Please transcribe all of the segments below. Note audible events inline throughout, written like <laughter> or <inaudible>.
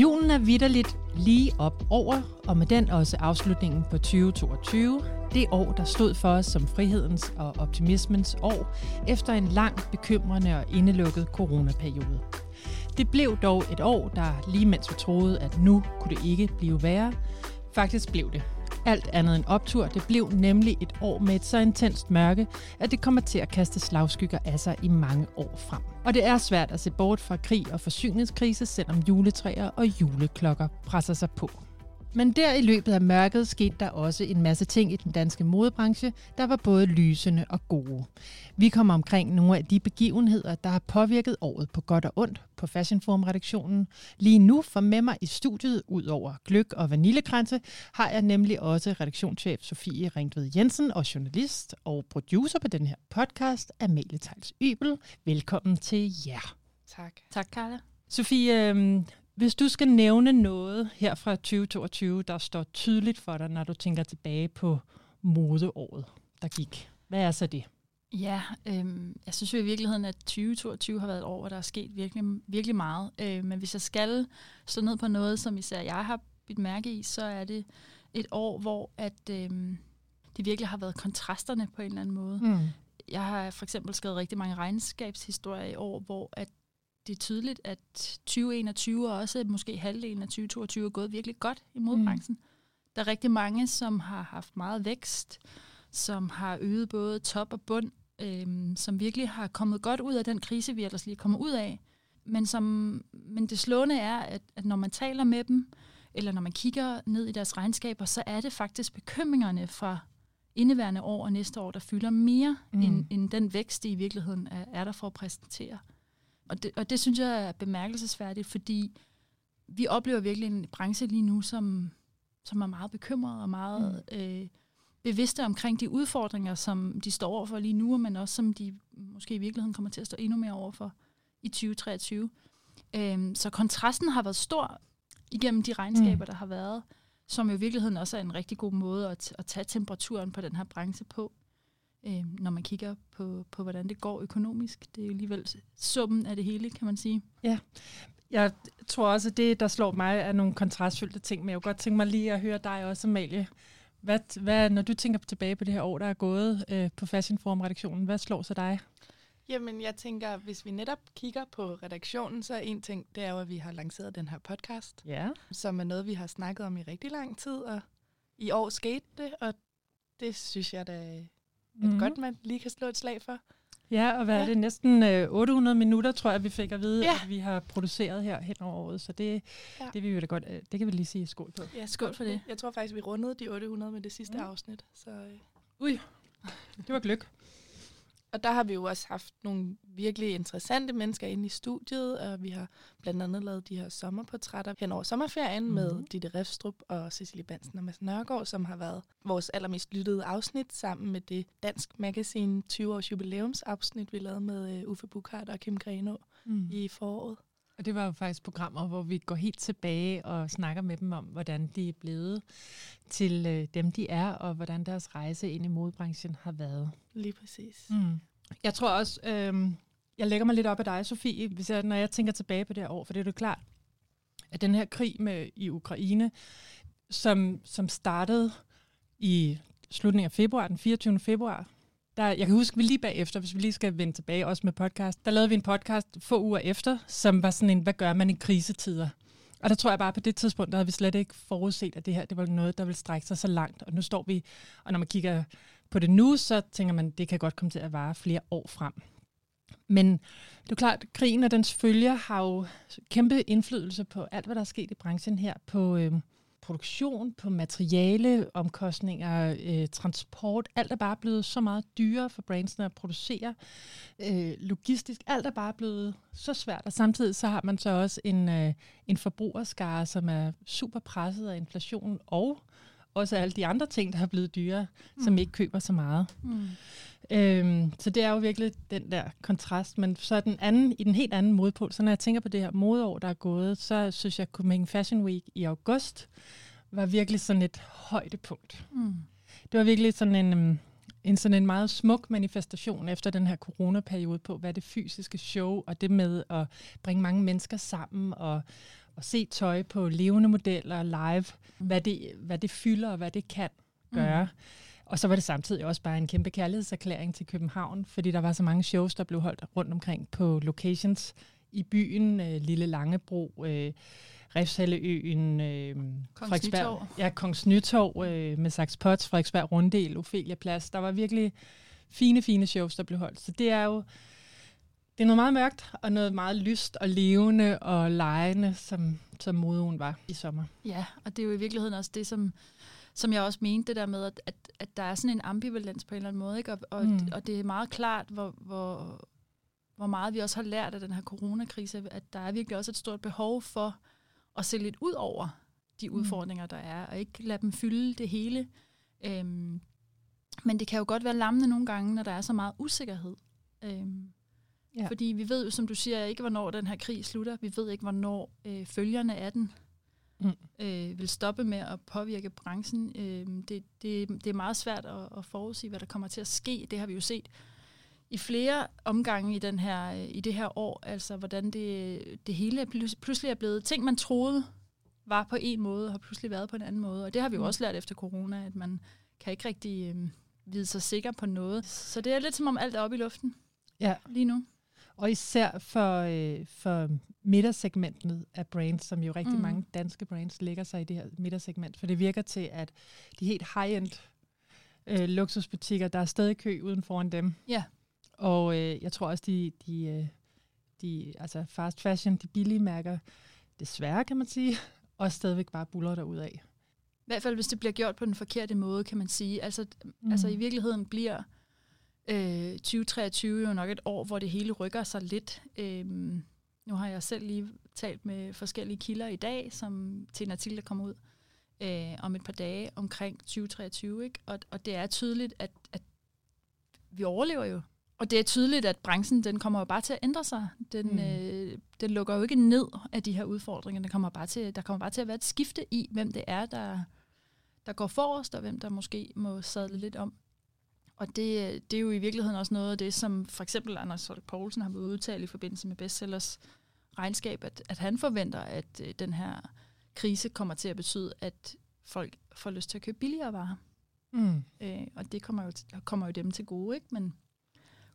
Julen er vidderligt lige op over, og med den også afslutningen på 2022. Det år, der stod for os som frihedens og optimismens år, efter en lang, bekymrende og indelukket coronaperiode. Det blev dog et år, der lige mens vi troede, at nu kunne det ikke blive værre, faktisk blev det alt andet end optur. Det blev nemlig et år med et så intenst mørke, at det kommer til at kaste slagskygger af sig i mange år frem. Og det er svært at se bort fra krig og forsyningskrise, selvom juletræer og juleklokker presser sig på. Men der i løbet af mørket skete der også en masse ting i den danske modebranche, der var både lysende og gode. Vi kommer omkring nogle af de begivenheder, der har påvirket året på godt og ondt på Fashion Forum redaktionen. Lige nu for med mig i studiet, ud over gløk og vaniljekranse, har jeg nemlig også redaktionschef Sofie Ringved Jensen og journalist og producer på den her podcast, Amalie Tejls Ybel. Velkommen til jer. Tak. Tak, Carla. Sofie, øhm, hvis du skal nævne noget her fra 2022, der står tydeligt for dig, når du tænker tilbage på modeåret, der gik, hvad er så det? Ja, øhm, jeg synes jo i virkeligheden, at 2022 har været et år, hvor der er sket virkelig, virkelig meget. Øh, men hvis jeg skal slå ned på noget, som især jeg har bidt mærke i, så er det et år, hvor at, øhm, det virkelig har været kontrasterne på en eller anden måde. Mm. Jeg har for eksempel skrevet rigtig mange regnskabshistorier i år, hvor at det er tydeligt, at 2021 og også måske halvdelen af 2022 er gået virkelig godt i modbranchen. Mm. Der er rigtig mange, som har haft meget vækst, som har øget både top og bund, øhm, som virkelig har kommet godt ud af den krise, vi ellers lige kommer ud af. Men, som, men det slående er, at, at når man taler med dem, eller når man kigger ned i deres regnskaber, så er det faktisk bekymringerne fra indeværende år og næste år, der fylder mere mm. end, end den vækst, de i virkeligheden er, er der for at præsentere. Og det, og det synes jeg er bemærkelsesværdigt, fordi vi oplever virkelig en branche lige nu, som, som er meget bekymret og meget mm. øh, bevidste omkring de udfordringer, som de står overfor lige nu, men også som de måske i virkeligheden kommer til at stå endnu mere overfor i 2023. Øhm, så kontrasten har været stor igennem de regnskaber, mm. der har været, som jo i virkeligheden også er en rigtig god måde at, at tage temperaturen på den her branche på øh, når man kigger på, på, hvordan det går økonomisk. Det er jo alligevel summen af det hele, kan man sige. Ja, jeg tror også, at det, der slår mig, er nogle kontrastfyldte ting, men jeg kunne godt tænke mig lige at høre dig også, Amalie. Hvad, hvad, når du tænker tilbage på det her år, der er gået øh, på Fashion Forum-redaktionen, hvad slår så dig? Jamen, jeg tænker, hvis vi netop kigger på redaktionen, så er en ting, det er jo, at vi har lanceret den her podcast, ja. som er noget, vi har snakket om i rigtig lang tid, og i år skete det, og det synes jeg da mm. at godt man lige kan slå et slag for. Ja, og hvad ja. er det? Næsten øh, 800 minutter, tror jeg, vi fik at vide, ja. at vi har produceret her hen over året. Så det, ja. det, vi da godt, øh, det kan vi lige sige skål på. Ja, skål for det. Jeg tror faktisk, vi rundede de 800 med det sidste mm. afsnit. Så, øh. Ui, det var gløk. Og der har vi jo også haft nogle virkelig interessante mennesker inde i studiet, og vi har blandt andet lavet de her sommerportrætter hen over sommerferien mm-hmm. med Ditte Refstrup og Cecilie Bansen og Mads Nørgaard, som har været vores allermest lyttede afsnit sammen med det Dansk Magazine 20 års jubilæumsafsnit, vi lavede med uh, Uffe Bukhardt og Kim Greno mm. i foråret. Og det var jo faktisk programmer, hvor vi går helt tilbage og snakker med dem om, hvordan de er blevet til øh, dem, de er, og hvordan deres rejse ind i modebranchen har været. Lige præcis. Mm. Jeg tror også, øh, jeg lægger mig lidt op af dig, Sofie, hvis jeg, når jeg tænker tilbage på det her år, for det er jo klart, at den her krig med i Ukraine, som, som startede i slutningen af februar, den 24. februar der, jeg kan huske, vi lige bagefter, hvis vi lige skal vende tilbage også med podcast, der lavede vi en podcast få uger efter, som var sådan en, hvad gør man i krisetider? Og der tror jeg bare, på det tidspunkt, der havde vi slet ikke forudset, at det her det var noget, der ville strække sig så langt. Og nu står vi, og når man kigger på det nu, så tænker man, det kan godt komme til at vare flere år frem. Men det er klart, at krigen og dens følger har jo kæmpe indflydelse på alt, hvad der er sket i branchen her, på, øh, produktion, på materiale, omkostninger, øh, transport. Alt er bare blevet så meget dyrere for brandsene at producere. Øh, logistisk, alt er bare blevet så svært, og samtidig så har man så også en, øh, en forbrugerskare, som er super presset af inflation og også alle de andre ting, der har blevet dyrere, mm. som ikke køber så meget. Mm. Øhm, så det er jo virkelig den der kontrast. Men så den anden, i den helt anden modpol, så når jeg tænker på det her modeår, der er gået, så synes jeg, at Copenhagen Fashion Week i august var virkelig sådan et højdepunkt. Mm. Det var virkelig sådan en, øhm, en, sådan en meget smuk manifestation efter den her coronaperiode på, hvad det fysiske show og det med at bringe mange mennesker sammen og at se tøj på levende modeller live, hvad det, hvad det fylder og hvad det kan gøre. Mm. Og så var det samtidig også bare en kæmpe kærlighedserklæring til København, fordi der var så mange shows, der blev holdt rundt omkring på locations i byen, øh, Lille Langebro, øh, Refshalleøen, øh, Kongens Nytorv. Ja, Kongens Nytorv øh, med Saks Pots, Frederiksberg Runddel, Ophelia Plads. Der var virkelig fine, fine shows, der blev holdt. Så det er jo det er noget meget mørkt, og noget meget lyst og levende og lejende, som, som modeugen var i sommer. Ja, og det er jo i virkeligheden også det, som, som jeg også mente, det der med, at, at, at der er sådan en ambivalens på en eller anden måde, ikke? Og, og, mm. og det er meget klart, hvor, hvor, hvor meget vi også har lært af den her coronakrise, at der er virkelig også et stort behov for at se lidt ud over de mm. udfordringer, der er, og ikke lade dem fylde det hele. Øhm, men det kan jo godt være lammende nogle gange, når der er så meget usikkerhed. Øhm, ja. Fordi vi ved jo, som du siger, ikke hvornår den her krig slutter. Vi ved ikke, hvornår øh, følgerne af den mm. øh, vil stoppe med at påvirke branchen. Øh, det, det, det er meget svært at, at forudsige, hvad der kommer til at ske. Det har vi jo set i flere omgange i, den her, i det her år, altså hvordan det, det hele pludselig er blevet ting, man troede var på en måde, har pludselig været på en anden måde. Og det har vi jo mm. også lært efter corona, at man kan ikke rigtig øh, vide sig sikker på noget. Så det er lidt som om alt er oppe i luften ja. lige nu. Og især for, øh, for midtersegmentet af brands, som jo rigtig mm. mange danske brands lægger sig i det her midtersegment. For det virker til, at de helt high-end øh, luksusbutikker, der er stadig kø uden foran dem. Ja. Og øh, jeg tror også, de, de, øh, de altså fast fashion, de billige mærker, desværre kan man sige, <laughs> og stadigvæk bare buller der ud af. I hvert fald, hvis det bliver gjort på den forkerte måde, kan man sige. Altså, mm. altså i virkeligheden bliver øh, 2023 jo nok et år, hvor det hele rykker sig lidt. Øh, nu har jeg selv lige talt med forskellige kilder i dag, som til en artikel, der kommer ud øh, om et par dage omkring 2023. Ikke? Og, og det er tydeligt, at, at vi overlever jo og det er tydeligt, at branchen den kommer jo bare til at ændre sig. Den, mm. øh, den lukker jo ikke ned af de her udfordringer. Der kommer bare til, der kommer bare til at være et skifte i, hvem det er, der, der går forrest, og hvem der måske må sadle lidt om. Og det, det er jo i virkeligheden også noget af det, som for eksempel Anders Folk Poulsen har været udtalt i forbindelse med bestsellers regnskab, at, at han forventer, at øh, den her krise kommer til at betyde, at folk får lyst til at købe billigere varer. Mm. Øh, og det kommer jo, kommer jo dem til gode, ikke? Men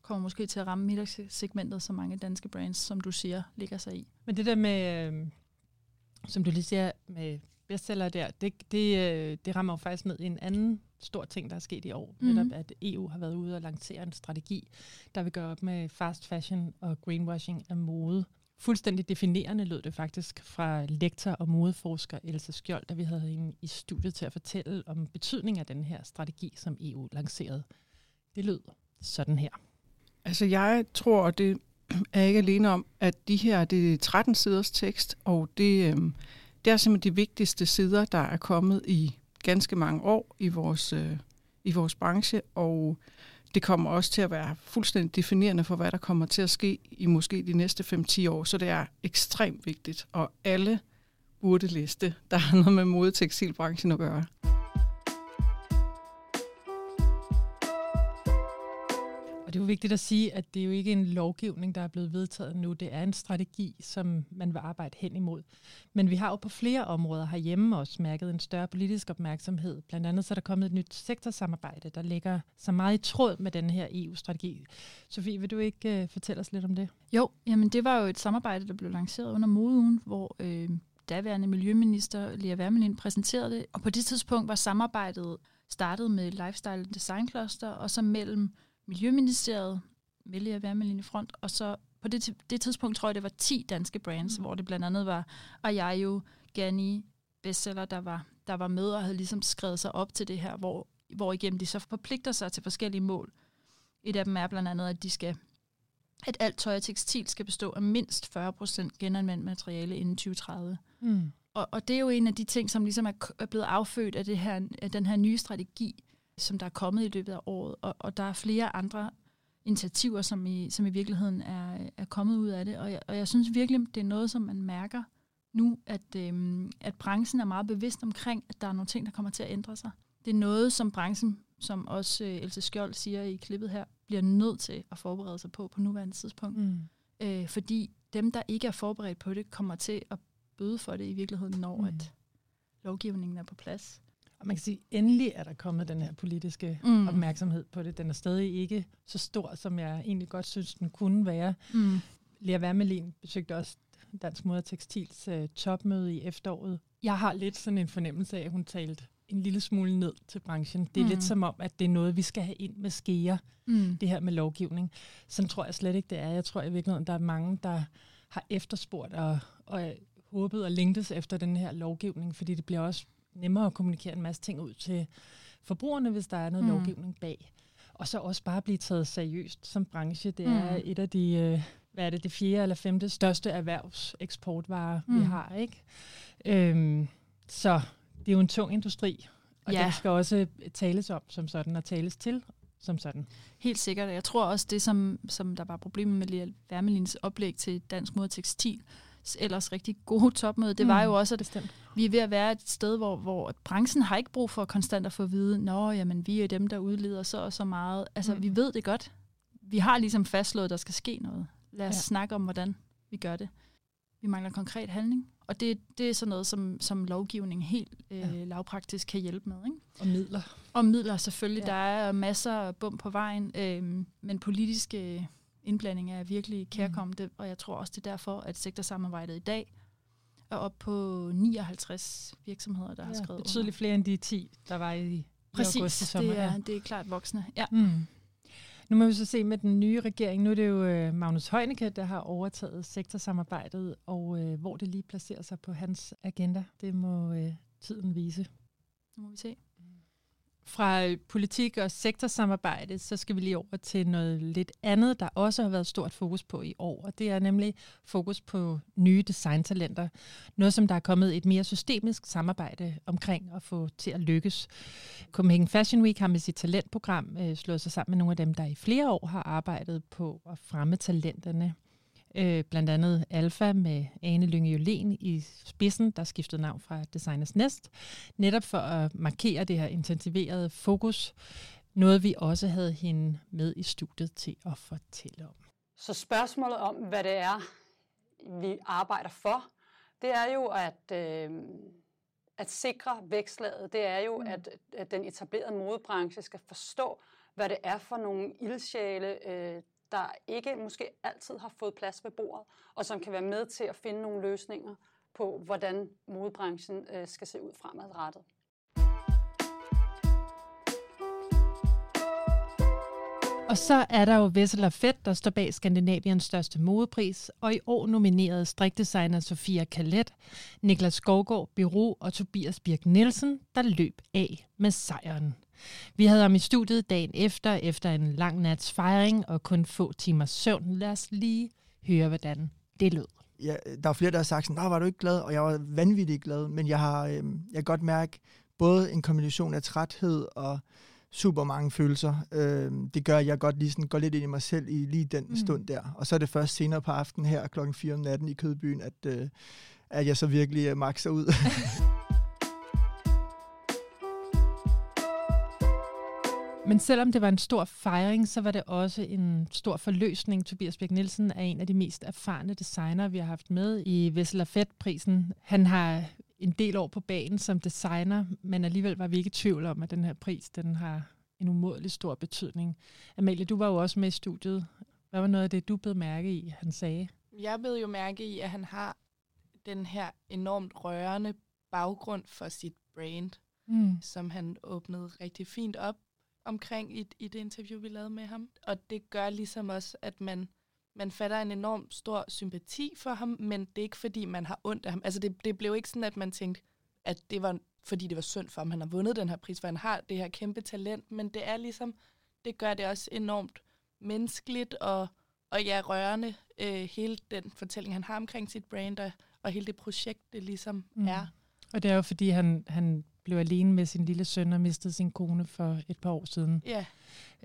kommer måske til at ramme middagssegmentet, som mange danske brands, som du siger, ligger sig i. Men det der med, øh, som du lige siger, med bestseller der, det, det, øh, det rammer jo faktisk ned i en anden stor ting, der er sket i år. Mm. Netop at EU har været ude og lancere en strategi, der vil gøre op med fast fashion og greenwashing af mode. Fuldstændig definerende lød det faktisk fra lektor og modeforsker Elsa Skjold, da vi havde hende i studiet til at fortælle om betydningen af den her strategi, som EU lancerede. Det lød sådan her. Altså jeg tror, og det er ikke alene om, at de her det er 13 siders tekst, og det, øh, det er simpelthen de vigtigste sider, der er kommet i ganske mange år i vores, øh, i vores branche, og det kommer også til at være fuldstændig definerende for, hvad der kommer til at ske i måske de næste 5-10 år. Så det er ekstremt vigtigt, og alle burde liste, der har noget med modetekstilbranchen at gøre. Det er jo vigtigt at sige, at det er jo ikke en lovgivning, der er blevet vedtaget nu. Det er en strategi, som man vil arbejde hen imod. Men vi har jo på flere områder herhjemme også mærket en større politisk opmærksomhed. Blandt andet så er der kommet et nyt sektorsamarbejde, der ligger så meget i tråd med den her EU-strategi. Sofie, vil du ikke uh, fortælle os lidt om det? Jo, jamen det var jo et samarbejde, der blev lanceret under modeugen, hvor øh, daværende miljøminister Lea Wermelin præsenterede det. Og på det tidspunkt var samarbejdet startet med Lifestyle Design Cluster, og så mellem Miljøministeriet, Værmelin i front, og så på det, det tidspunkt tror jeg, det var 10 danske brands, mm. hvor det blandt andet var Ayayo, Gani, bestseller, der var, der var med og havde ligesom skrevet sig op til det her, hvor, hvor igennem de så forpligter sig til forskellige mål. Et af dem er blandt andet, at de skal at alt tøj og tekstil skal bestå af mindst 40% genanvendt materiale inden 2030. Mm. Og, og det er jo en af de ting, som ligesom er blevet affødt af, det her, af den her nye strategi, som der er kommet i løbet af året, og, og der er flere andre initiativer, som i, som i virkeligheden er, er kommet ud af det, og jeg, og jeg synes virkelig, det er noget, som man mærker nu, at, øhm, at branchen er meget bevidst omkring, at der er nogle ting, der kommer til at ændre sig. Det er noget, som branchen, som også øh, Else Skjold siger i klippet her, bliver nødt til at forberede sig på på nuværende tidspunkt. Mm. Øh, fordi dem, der ikke er forberedt på det, kommer til at bøde for det i virkeligheden, når Mm. at lovgivningen er på plads. Og man kan sige, endelig er der kommet den her politiske Mm. opmærksomhed på det. Den er stadig ikke så stor, som jeg egentlig godt synes, den kunne være. Mm. Lea Wermelin besøgte også Dansk Mode og Tekstils uh, topmøde i efteråret. Jeg har lidt sådan en fornemmelse af, at hun talte en lille smule ned til branchen. Det er mm. Lidt som om, at det er noget, vi skal have ind med skære, Mm. det her med lovgivning. Sådan tror jeg slet ikke, det er. Jeg tror i virkeligheden, der er mange, der har efterspurgt og, og håbet og længtes efter den her lovgivning, fordi det bliver også nemmere at kommunikere en masse ting ud til forbrugerne, hvis der er noget mm. Mm. lovgivning bag. Og så også bare blive taget seriøst som branche. Det Mm. er et af de, øh, hvad er det, det fjerde eller femte største erhvervseksportvarer, mm. vi Mm. har. ikke? Øhm, så det er jo en tung industri, og Ja. det skal også tales om som sådan, og tales til som sådan. Helt sikkert. Jeg tror også, det som, som der var problemet med Lea Wermelins oplæg til Dansk Mode Tekstil, ellers rigtig gode <laughs> topmøde, det mm. var jo også, at Bestemt. vi er ved at være et sted, hvor, hvor branchen har ikke brug for konstant at få at vide, nå, jamen, vi er dem, der udleder så og så meget. Altså, Mm. vi ved det godt. Vi har ligesom fastslået, at der skal ske noget. Lad os Ja. snakke om, hvordan vi gør det. Vi mangler konkret handling. Og det, det er sådan noget, som, som lovgivning helt øh, Ja. lavpraktisk kan hjælpe med. Ikke? Og midler. Og midler selvfølgelig. Ja. Der er masser af bum på vejen, øh, men politiske indblandinger er virkelig kærkommende, mm. og jeg tror også, det er derfor, at sektorsamarbejdet i dag er op på 59 virksomheder, der har skrevet under. betydeligt flere end de 10, der var i, i august i Præcis, sommer. det er, det er klart voksne. Ja. Mm. Nu må vi så se med den nye regering. Nu er det jo øh, Magnus Heunicke, der har overtaget sektorsamarbejdet, og øh, hvor det lige placerer sig på hans agenda, det må øh, tiden vise. Nu må vi se. Fra politik og sektorsamarbejde, så skal vi lige over til noget lidt andet, der også har været stort fokus på i år, og det er nemlig fokus på nye designtalenter. Noget, som der er kommet et mere systemisk samarbejde omkring at få til at lykkes. Copenhagen Fashion Week har med sit talentprogram øh, slået sig sammen med nogle af dem, der i flere år har arbejdet på at fremme talenterne. Øh, blandt andet Alfa med Ane Lynge Jolén i spidsen, der skiftede navn fra Designers Nest, netop for at markere det her intensiverede fokus. Noget vi også havde hende med i studiet til at fortælle om. Så spørgsmålet om, hvad det er, vi arbejder for, det er jo at, øh, at sikre vækstlaget. Det er jo, mm. at, at den etablerede modebranche skal forstå, hvad det er for nogle ildsjæle, øh, der ikke måske altid har fået plads ved bordet, og som kan være med til at finde nogle løsninger på, hvordan modebranchen øh, skal se ud fremadrettet. Og så er der jo Vessel Fett, der står bag Skandinaviens største modepris, og i år nominerede strikdesigner Sofia Kalet, Niklas Skovgaard, Biro og Tobias Birk Nielsen, der løb af med sejren. Vi havde ham i studiet dagen efter, efter en lang nats fejring og kun få timers søvn. Lad os lige høre, hvordan det lød. ja, der er flere, der har sagt sådan, "Nå, var du ikke glad? Og jeg var vanvittigt glad, men jeg har øh, jeg kan godt mærke både en kombination af træthed og super mange følelser. Øh, det gør, at jeg godt lige sådan går lidt ind i mig selv i lige den mm. stund der. Og så er det først senere på aftenen her klokken 4 om natten i Kødbyen, at, øh, at jeg så virkelig øh, makser ud. <laughs> Men selvom det var en stor fejring, så var det også en stor forløsning. Tobias Birk Nielsen er en af de mest erfarne designer, vi har haft med i Vessel prisen Han har en del år på banen som designer, men alligevel var vi ikke i tvivl om, at den her pris den har en umådelig stor betydning. Amalie, du var jo også med i studiet. Hvad var noget af det, du blev mærke i, han sagde? Jeg blev jo mærke i, at han har den her enormt rørende baggrund for sit brand, Mm. som han åbnede rigtig fint op omkring i, i det interview, vi lavede med ham. Og det gør ligesom også, at man, man fatter en enorm stor sympati for ham, men det er ikke fordi, man har ondt af ham. Altså det, det blev ikke sådan, at man tænkte, at det var fordi det var synd for ham, han har vundet den her pris, for han har det her kæmpe talent, men det er ligesom, det gør det også enormt menneskeligt og, og ja, rørende, øh, hele den fortælling, han har omkring sit brand, og, og hele det projekt, det ligesom Mm. er. Og det er jo, fordi han, han blev alene med sin lille søn og mistede sin kone for et par år siden. Ja,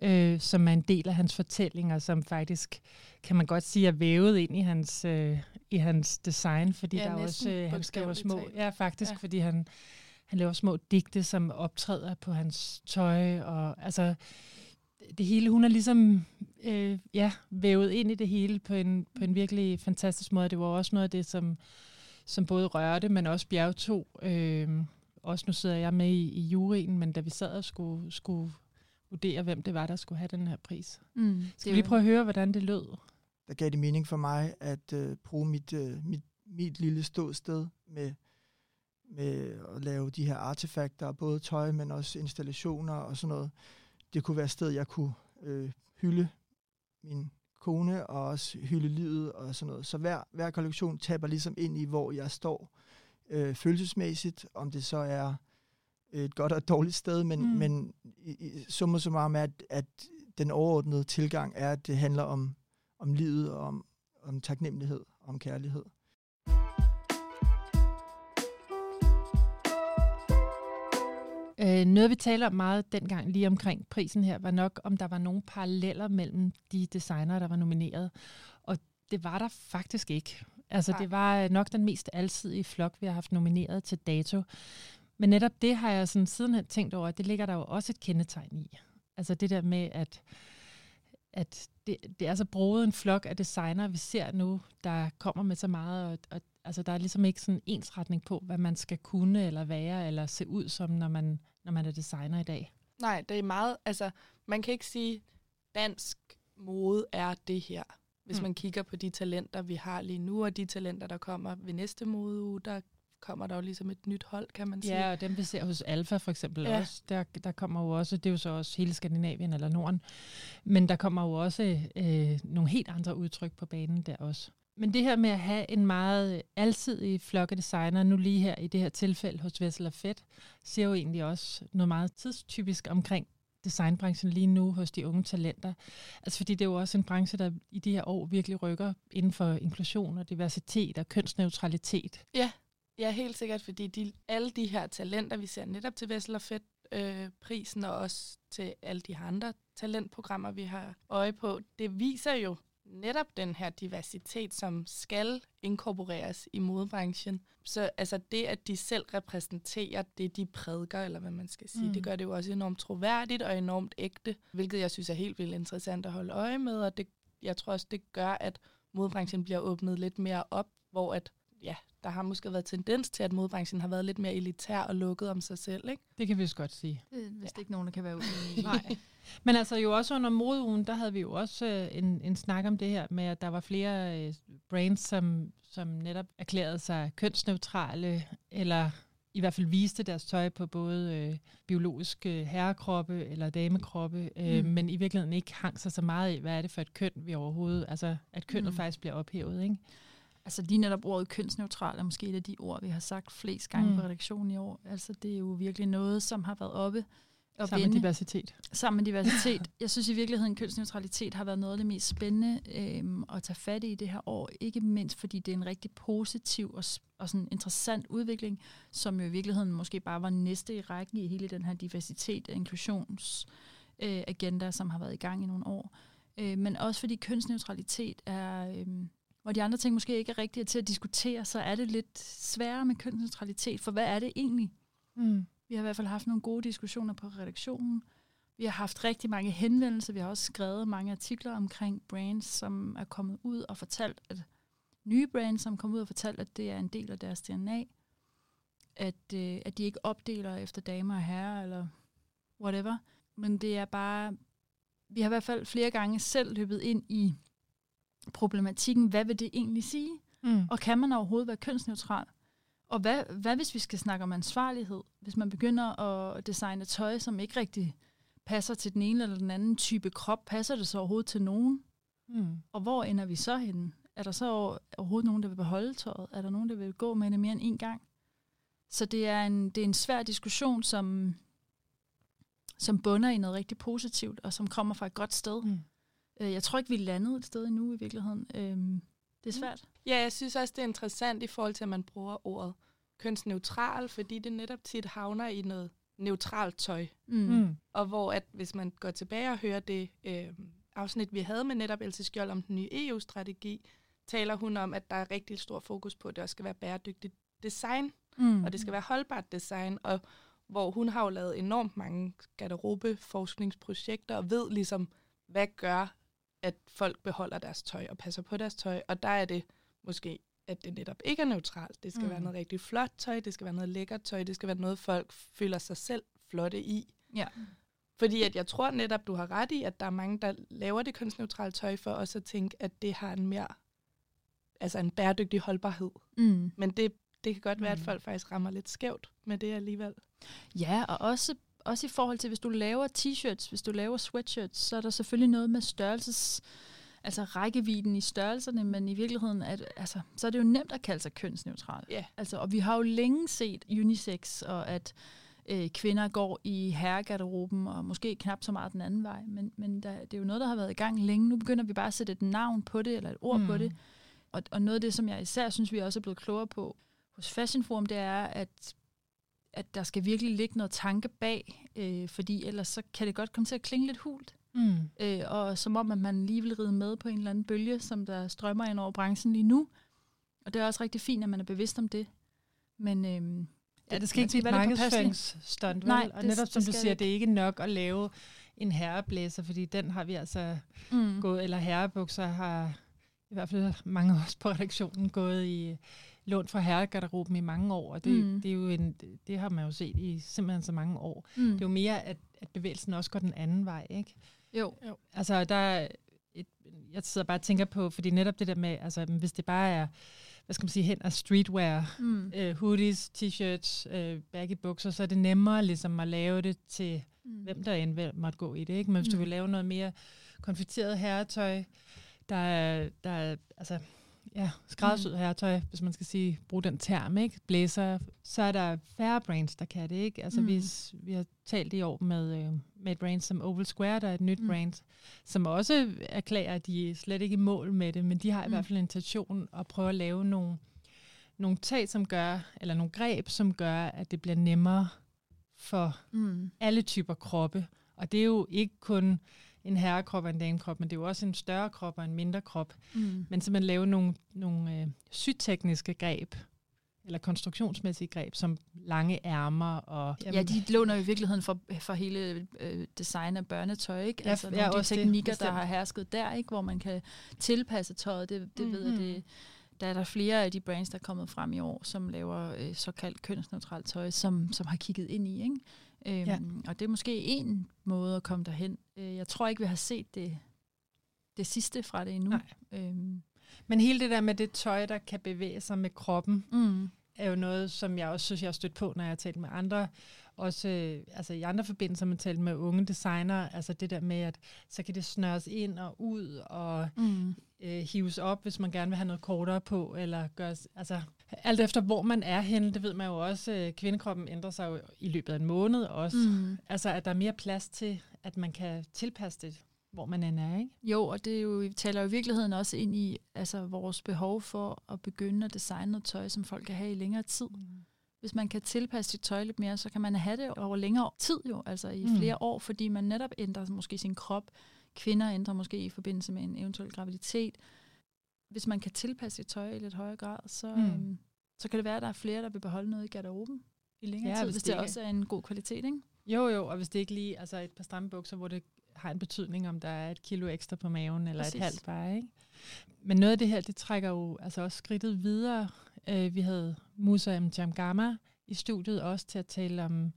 øh, som er en del af hans fortællinger, som faktisk, kan man godt sige, er vævet ind i hans, øh, i hans design, fordi Ja, der er også, øh, han skriver små, talt. ja faktisk, ja. fordi han, han laver små digte, som optræder på hans tøj, og altså, det hele, hun er ligesom, øh, ja, vævet ind i det hele på en, på en virkelig fantastisk måde. Det var også noget af det, som, som både rørte, men også bjergtog. Øh, også nu sidder jeg med i, i juryen, men da vi sad og skulle, skulle vurdere, hvem det var, der skulle have den her pris. Mm. Skal vi lige prøve at høre, hvordan det lød? Der gav det mening for mig at øh, bruge mit, øh, mit, mit lille ståsted med, med at lave de her artefakter, både tøj, men også installationer og sådan noget. Det kunne være et sted, jeg kunne øh, hylde min kone og også hylde livet og sådan noget. Så hver, hver kollektion taber ligesom ind i, hvor jeg står øh, følelsesmæssigt, om det så er et godt og et dårligt sted, men, mm. men i, i, summa summarum er, at, at den overordnede tilgang er, at det handler om, om livet og om, om taknemmelighed om kærlighed. Øh, noget vi taler om meget dengang lige omkring prisen her, var nok, om der var nogle paralleller mellem de designer, der var nomineret. Og det var der faktisk ikke. Altså Nej. det var nok den mest alsidige flok, vi har haft nomineret til dato. Men netop det har jeg sådan sidenhen tænkt over, at det ligger der jo også et kendetegn i. Altså det der med, at, at det, det er så broet en flok af designer, vi ser nu, der kommer med så meget, og, og altså der er ligesom ikke sådan en ensretning på, hvad man skal kunne eller være, eller se ud som, når man, når man er designer i dag. Nej, det er meget, altså man kan ikke sige, dansk mode er det her. Hvis mm. man kigger på de talenter, vi har lige nu, og de talenter, der kommer ved næste modeuge, der kommer der jo ligesom et nyt hold, kan man sige. Ja, og dem vi ser hos Alfa for eksempel ja. også, der, der kommer jo også, det er jo så også hele Skandinavien eller Norden, men der kommer jo også øh, nogle helt andre udtryk på banen der også. Men det her med at have en meget alsidig flok af designer, nu lige her i det her tilfælde hos Vessel og Fett, ser jo egentlig også noget meget tidstypisk omkring designbranchen lige nu hos de unge talenter. Altså fordi det er jo også en branche, der i de her år virkelig rykker inden for inklusion og diversitet og kønsneutralitet. Ja, ja helt sikkert, fordi de, alle de her talenter, vi ser netop til Vessel og Fedt, øh, prisen og også til alle de andre talentprogrammer, vi har øje på, det viser jo netop den her diversitet, som skal inkorporeres i modebranchen. Så altså det, at de selv repræsenterer det, de prædiker, eller hvad man skal sige, mm. det gør det jo også enormt troværdigt og enormt ægte, hvilket jeg synes er helt vildt interessant at holde øje med, og det, jeg tror også, det gør, at modebranchen bliver åbnet lidt mere op, hvor at ja, der har måske været tendens til, at modebranchen har været lidt mere elitær og lukket om sig selv, ikke? Det kan vi også godt sige. Det er vist ja. ikke nogen, der kan være uenige <laughs> Nej. Men altså jo også under modeugen, der havde vi jo også øh, en, en snak om det her med, at der var flere øh, brands, som, som netop erklærede sig kønsneutrale, eller i hvert fald viste deres tøj på både øh, biologiske herrekroppe eller damekroppe, øh, mm. men i virkeligheden ikke hang sig så meget i, hvad er det for et køn, vi overhovedet, altså at kønnet mm. faktisk bliver ophævet, ikke? Altså lige netop ordet kønsneutral er måske et af de ord, vi har sagt flest gange mm. på redaktionen i år. Altså det er jo virkelig noget, som har været oppe og Sammen med diversitet. Sammen med diversitet. <laughs> Jeg synes i virkeligheden, at kønsneutralitet har været noget af det mest spændende øhm, at tage fat i det her år. Ikke mindst fordi det er en rigtig positiv og, og sådan interessant udvikling, som jo i virkeligheden måske bare var næste i rækken i hele den her diversitet og inklusionsagenda, øh, som har været i gang i nogle år. Øh, men også fordi kønsneutralitet er... Øh, hvor de andre ting måske ikke er rigtige til at diskutere, så er det lidt sværere med kønsneutralitet, for hvad er det egentlig? Mm. Vi har i hvert fald haft nogle gode diskussioner på redaktionen. Vi har haft rigtig mange henvendelser. Vi har også skrevet mange artikler omkring brands, som er kommet ud og fortalt, at nye brands, som kommet ud og fortalt, at det er en del af deres DNA. At, øh, at de ikke opdeler efter damer og herrer, eller whatever. Men det er bare... Vi har i hvert fald flere gange selv løbet ind i problematikken. Hvad vil det egentlig sige? Mm. Og kan man overhovedet være kønsneutral? Og hvad, hvad hvis vi skal snakke om ansvarlighed? Hvis man begynder at designe tøj, som ikke rigtig passer til den ene eller den anden type krop, passer det så overhovedet til nogen? Mm. Og hvor ender vi så henne? Er der så overhovedet nogen, der vil beholde tøjet? Er der nogen, der vil gå med det mere end en gang? Så det er en, det er en svær diskussion, som, som bunder i noget rigtig positivt, og som kommer fra et godt sted. Mm. Øh, jeg tror ikke, vi er landet et sted endnu i virkeligheden. Øhm, det er mm. svært. Ja, jeg synes også, det er interessant i forhold til, at man bruger ordet kønsneutral, fordi det netop tit havner i noget neutralt tøj. Mm. mm. Og hvor at hvis man går tilbage og hører det øh, afsnit, vi havde med netop Else Skjold om den nye EU-strategi, taler hun om, at der er rigtig stor fokus på, at det også skal være bæredygtigt design, mm. og det skal være holdbart design, og hvor hun har jo lavet enormt mange garderobeforskningsprojekter, og ved ligesom, hvad gør, at folk beholder deres tøj og passer på deres tøj, og der er det måske at det netop ikke er neutralt. Det skal mm. være noget rigtig flot tøj, det skal være noget lækkert tøj, det skal være noget, folk føler sig selv flotte i. Ja. Fordi at jeg tror netop, du har ret i, at der er mange, der laver det kunstneutrale tøj for også at tænke, at det har en mere, altså en bæredygtig holdbarhed. Mm. Men det, det kan godt være, at folk faktisk rammer lidt skævt med det alligevel. Ja, og også, også i forhold til, hvis du laver t-shirts, hvis du laver sweatshirts, så er der selvfølgelig noget med størrelses, altså rækkevidden i størrelserne, men i virkeligheden det, altså, så er det jo nemt at kalde sig kønsneutral. Ja. Altså, og vi har jo længe set unisex, og at øh, kvinder går i herregarderoben, og måske knap så meget den anden vej, men, men der, det er jo noget, der har været i gang længe. Nu begynder vi bare at sætte et navn på det, eller et ord mm. på det. Og, og noget af det, som jeg især synes, vi også er blevet klogere på hos Fashion Forum, det er, at at der skal virkelig ligge noget tanke bag, øh, fordi ellers så kan det godt komme til at klinge lidt hult. Mm. Øh, og som om, at man lige vil ride med på en eller anden bølge, som der strømmer ind over branchen lige nu. Og det er også rigtig fint, at man er bevidst om det. Men øh, ja, det skal ikke blive et markedsføringsstunt, vel? Nej, og netop det, som det du siger, det. det er ikke nok at lave en herreblæser, fordi den har vi altså mm. gået, eller herrebukser har i hvert fald mange af os på redaktionen gået i lånt fra herregarderoben i mange år, og det, mm. det, er jo en, det har man jo set i simpelthen så mange år. Mm. Det er jo mere, at, at bevægelsen også går den anden vej, ikke? Jo. jo. Altså, der er et, jeg sidder bare og tænker på, fordi netop det der med, altså, hvis det bare er, hvad skal man sige, hen af streetwear, mm. øh, hoodies, t-shirts, øh, baggy bukser, så er det nemmere ligesom at lave det til, mm. hvem der end måtte gå i det, ikke? Men hvis mm. du vil lave noget mere konfetteret herretøj, der er, der er altså, ja, skræddersyet mm. herretøj, hvis man skal sige, bruge den term, ikke? Blæser, så er der færre brands, der kan det, ikke? Altså, mm. vi, vi har talt i år med, øh, med et brand som Oval Square, der er et nyt mm. brand, som også erklærer, at de er slet ikke i mål med det, men de har i mm. hvert fald en intention at prøve at lave nogle, nogle tag, som gør, eller nogle greb, som gør, at det bliver nemmere for mm. alle typer kroppe. Og det er jo ikke kun en herrekrop og en damekrop, men det er jo også en større krop og en mindre krop. Mm. Men så man lave nogle, nogle øh, sytekniske greb, eller konstruktionsmæssige greb, som lange ærmer. Og, ja, de låner jo i virkeligheden for, for hele øh, design af børnetøj, ikke? Ja, altså nogle ja, af de teknikker, det, der har hersket der, ikke? hvor man kan tilpasse tøjet, det, det mm-hmm. ved jeg, det, der er der flere af de brands, der er kommet frem i år, som laver øh, såkaldt kønsneutralt tøj, som, som har kigget ind i, ikke? Øhm, ja. Og det er måske en måde at komme derhen. Øh, jeg tror ikke, vi har set det, det sidste fra det endnu. Nej. Øhm. Men hele det der med det tøj, der kan bevæge sig med kroppen, mm. er jo noget, som jeg også synes, jeg har stødt på, når jeg har talt med andre. Også øh, altså i andre forbindelser, man talt med unge designer, altså det der med, at så kan det snøres ind og ud og mm. Øh, hives op, hvis man gerne vil have noget kortere på, eller gøres, altså alt efter hvor man er henne, det ved man jo også, øh, kvindekroppen ændrer sig jo i løbet af en måned også. Mm. Altså at der er mere plads til, at man kan tilpasse det, hvor man end er, ikke? Jo, og det er jo, vi taler jo i virkeligheden også ind i altså, vores behov for at begynde at designe noget tøj, som folk kan have i længere tid. Mm. Hvis man kan tilpasse sit tøj lidt mere, så kan man have det over længere tid jo, altså i mm. flere år, fordi man netop ændrer måske sin krop. Kvinder ændrer måske i forbindelse med en eventuel graviditet hvis man kan tilpasse sit tøj i lidt højere grad, så, mm. øhm, så kan det være, at der er flere, der vil beholde noget i garderoben i længere ja, tid, hvis, hvis det, det også er en god kvalitet, ikke? Jo, jo, og hvis det ikke lige altså et par stramme bukser, hvor det har en betydning, om der er et kilo ekstra på maven, eller Præcis. et halvt bare, ikke? Men noget af det her, det trækker jo altså også skridtet videre. Øh, vi havde Musa M. Jamgama i studiet også til at tale om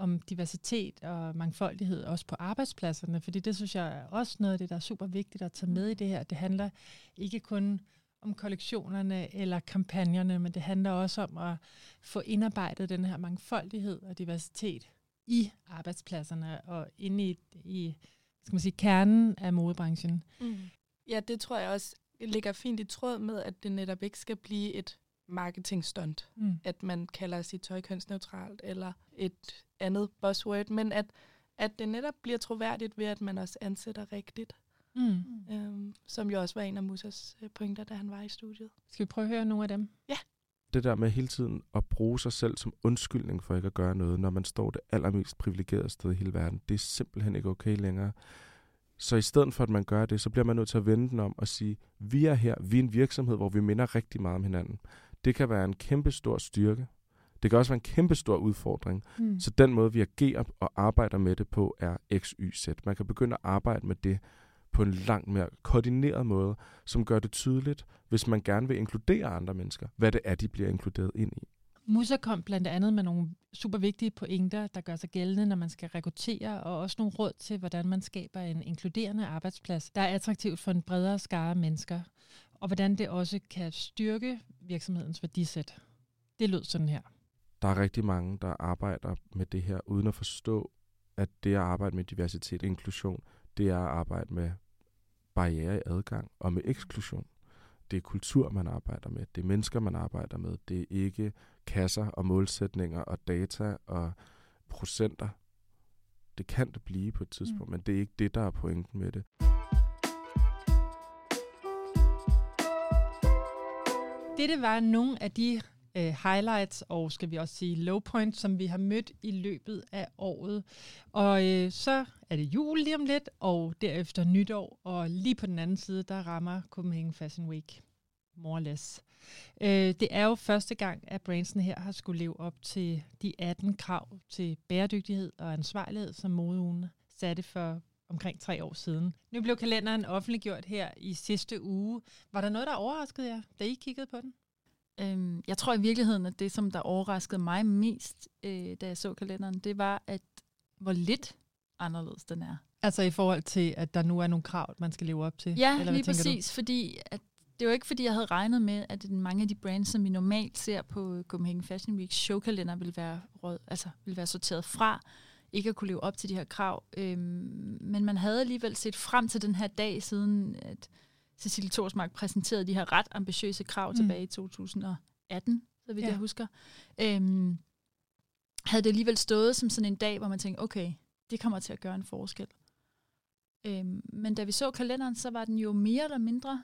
om diversitet og mangfoldighed også på arbejdspladserne, fordi det synes jeg er også noget af det, der er super vigtigt at tage med i det her. Det handler ikke kun om kollektionerne eller kampagnerne, men det handler også om at få indarbejdet den her mangfoldighed og diversitet i arbejdspladserne og inde i, i skal man sige, kernen af modebranchen. Mm. Ja, det tror jeg også ligger fint i tråd med, at det netop ikke skal blive et marketingstunt, mm. at man kalder sit tøj kønsneutralt, eller et andet buzzword, men at, at det netop bliver troværdigt ved, at man også ansætter rigtigt. Mm. Øhm, som jo også var en af Musas øh, pointer, da han var i studiet. Skal vi prøve at høre nogle af dem? Ja. Det der med hele tiden at bruge sig selv som undskyldning for ikke at gøre noget, når man står det allermest privilegerede sted i hele verden, det er simpelthen ikke okay længere. Så i stedet for, at man gør det, så bliver man nødt til at vende den om og sige, vi er her, vi er en virksomhed, hvor vi minder rigtig meget om hinanden. Det kan være en kæmpe stor styrke. Det kan også være en kæmpe stor udfordring. Mm. Så den måde, vi agerer og arbejder med det på, er X, Y, Z. Man kan begynde at arbejde med det på en langt mere koordineret måde, som gør det tydeligt, hvis man gerne vil inkludere andre mennesker, hvad det er, de bliver inkluderet ind i. Musa kom blandt andet med nogle super vigtige pointer, der gør sig gældende, når man skal rekruttere, og også nogle råd til, hvordan man skaber en inkluderende arbejdsplads, der er attraktivt for en bredere skare af mennesker, og hvordan det også kan styrke virksomhedens værdisæt. Det lød sådan her. Der er rigtig mange, der arbejder med det her, uden at forstå, at det at arbejde med diversitet og inklusion, det er at arbejde med barriere i adgang og med eksklusion. Det er kultur, man arbejder med. Det er mennesker, man arbejder med. Det er ikke kasser og målsætninger og data og procenter. Det kan det blive på et tidspunkt, mm. men det er ikke det, der er pointen med det. Dette var nogle af de øh, highlights og skal vi også sige low points, som vi har mødt i løbet af året. Og øh, så er det jul lige om lidt, og derefter nytår, og lige på den anden side, der rammer Copenhagen Fashion Week. More or less. Øh, det er jo første gang, at Branson her har skulle leve op til de 18 krav til bæredygtighed og ansvarlighed, som modeugen satte for omkring tre år siden. Nu blev kalenderen offentliggjort her i sidste uge. Var der noget, der overraskede jer, da I kiggede på den? Øhm, jeg tror i virkeligheden, at det, som der overraskede mig mest, øh, da jeg så kalenderen, det var, at hvor lidt anderledes den er. Altså i forhold til, at der nu er nogle krav, man skal leve op til? Ja, eller lige præcis, du? fordi at det var ikke, fordi jeg havde regnet med, at mange af de brands, som vi normalt ser på Copenhagen Fashion Week showkalender, ville være, råd, altså, ville være sorteret fra, ikke at kunne leve op til de her krav. Øhm, men man havde alligevel set frem til den her dag, siden at Cecilie Torsmark præsenterede de her ret ambitiøse krav mm. tilbage i 2018, så vidt ja. jeg husker. Øhm, havde det alligevel stået som sådan en dag, hvor man tænkte, okay, det kommer til at gøre en forskel. Øhm, men da vi så kalenderen, så var den jo mere eller mindre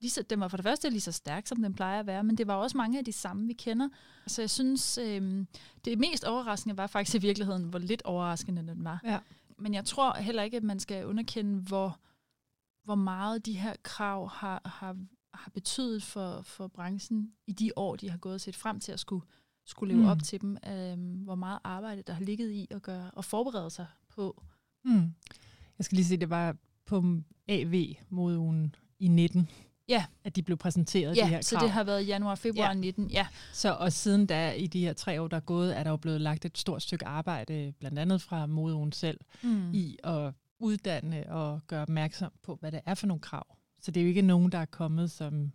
lige så, den var for det første lige så stærk, som den plejer at være, men det var også mange af de samme, vi kender. Så jeg synes, øh, det mest overraskende var faktisk i virkeligheden, hvor lidt overraskende den var. Ja. Men jeg tror heller ikke, at man skal underkende, hvor, hvor meget de her krav har, har, har betydet for, for branchen i de år, de har gået og set frem til at skulle, skulle leve mm. op til dem. Øh, hvor meget arbejde, der har ligget i at gøre og forberede sig på. Mm. Jeg skal lige se, det var på AV-modeugen i 19, Ja. At de blev præsenteret, ja, de her krav. så det har været januar, februar ja. 19. Ja. Så og siden da, i de her tre år, der er gået, er der jo blevet lagt et stort stykke arbejde, blandt andet fra modeugen selv, mm. i at uddanne og gøre opmærksom på, hvad det er for nogle krav. Så det er jo ikke nogen, der er kommet som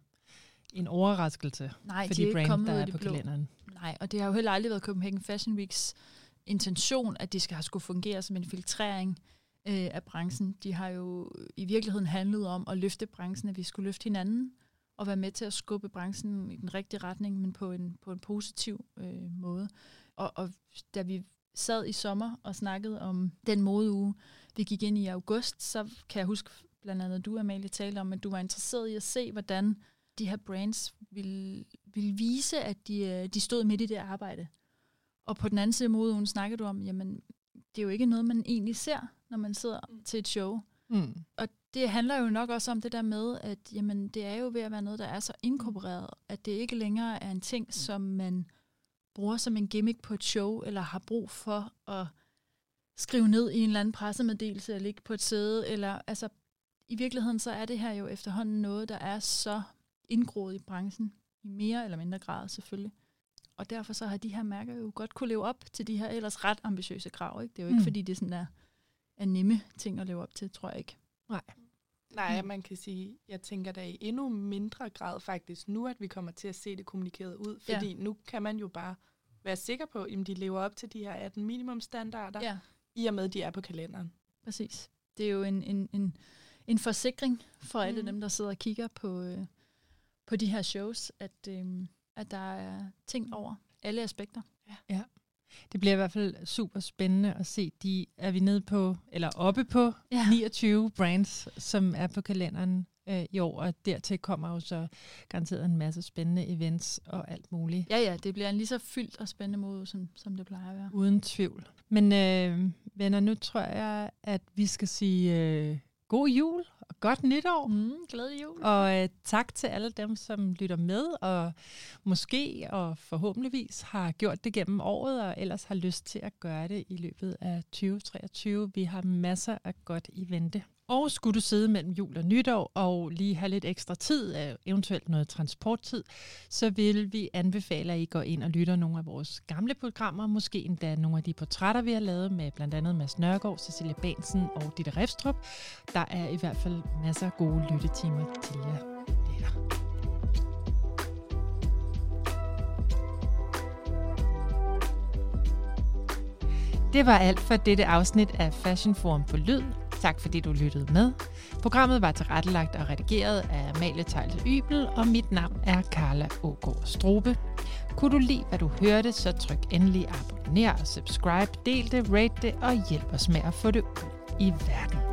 en overraskelse Nej, for de, de brand, der er på blå. kalenderen. Nej, og det har jo heller aldrig været Copenhagen Fashion Weeks intention, at de skal have skulle fungere som en filtrering øh, af branchen. De har jo i virkeligheden handlet om at løfte branchen, at vi skulle løfte hinanden og være med til at skubbe branchen i den rigtige retning, men på en, på en positiv øh, måde. Og, og da vi sad i sommer og snakkede om den modeuge, vi gik ind i august, så kan jeg huske blandt andet, du Amalie talte om, at du var interesseret i at se, hvordan de her brands ville, ville vise, at de, øh, de stod midt i det arbejde. Og på den anden side af modeugen snakkede du om, jamen det er jo ikke noget, man egentlig ser, når man sidder mm. til et show. Mm. Og det handler jo nok også om det der med, at jamen, det er jo ved at være noget, der er så inkorporeret, at det ikke længere er en ting, mm. som man bruger som en gimmick på et show, eller har brug for at skrive ned i en eller anden pressemeddelelse, eller ligge på et sæde, eller altså, i virkeligheden så er det her jo efterhånden noget, der er så indgroet i branchen, i mere eller mindre grad selvfølgelig. Og derfor så har de her mærker jo godt kunne leve op til de her ellers ret ambitiøse krav. Ikke? Det er jo ikke, mm. fordi det sådan er, er nemme ting at leve op til, tror jeg ikke. Nej. Nej, mm. man kan sige, jeg tænker da i endnu mindre grad faktisk nu, at vi kommer til at se det kommunikeret ud. Fordi ja. nu kan man jo bare være sikker på, at de lever op til de her 18 minimumstandarder, ja. I og med, at de er på kalenderen. Præcis. Det er jo en, en, en, en forsikring for alle mm. dem, der sidder og kigger på, øh, på de her shows, at, øh, at der er ting over alle aspekter. Ja. ja. Det bliver i hvert fald super spændende at se. De er vi nede på, eller oppe på ja. 29 brands, som er på kalenderen øh, i år, og dertil kommer jo så garanteret en masse spændende events og alt muligt. Ja, ja, det bliver en lige så fyldt og spændende måde, som, som det plejer at være. Uden tvivl. Men øh, venner, nu tror jeg, at vi skal sige øh, god jul og godt nytår. Mm, glædelig jul. Og øh, tak til alle dem, som lytter med, og måske og forhåbentligvis har gjort det gennem året, og ellers har lyst til at gøre det i løbet af 2023. Vi har masser af godt i vente. Og skulle du sidde mellem jul og nytår og lige have lidt ekstra tid, øh, eventuelt noget transporttid, så vil vi anbefale, at I går ind og lytter nogle af vores gamle programmer, måske endda nogle af de portrætter, vi har lavet med blandt andet Mads Nørgaard, Cecilia Bansen og Ditte Refstrup. Der er i hvert fald masser af gode lyttetimer til jer. Det var alt for dette afsnit af Fashion Forum på Lyd. Tak fordi du lyttede med. Programmet var tilrettelagt og redigeret af Amalie Tejlte Ybel, og mit navn er Carla Ågaard Strobe. Kunne du lide, hvad du hørte, så tryk endelig abonner og subscribe, del det, rate det og hjælp os med at få det ud i verden.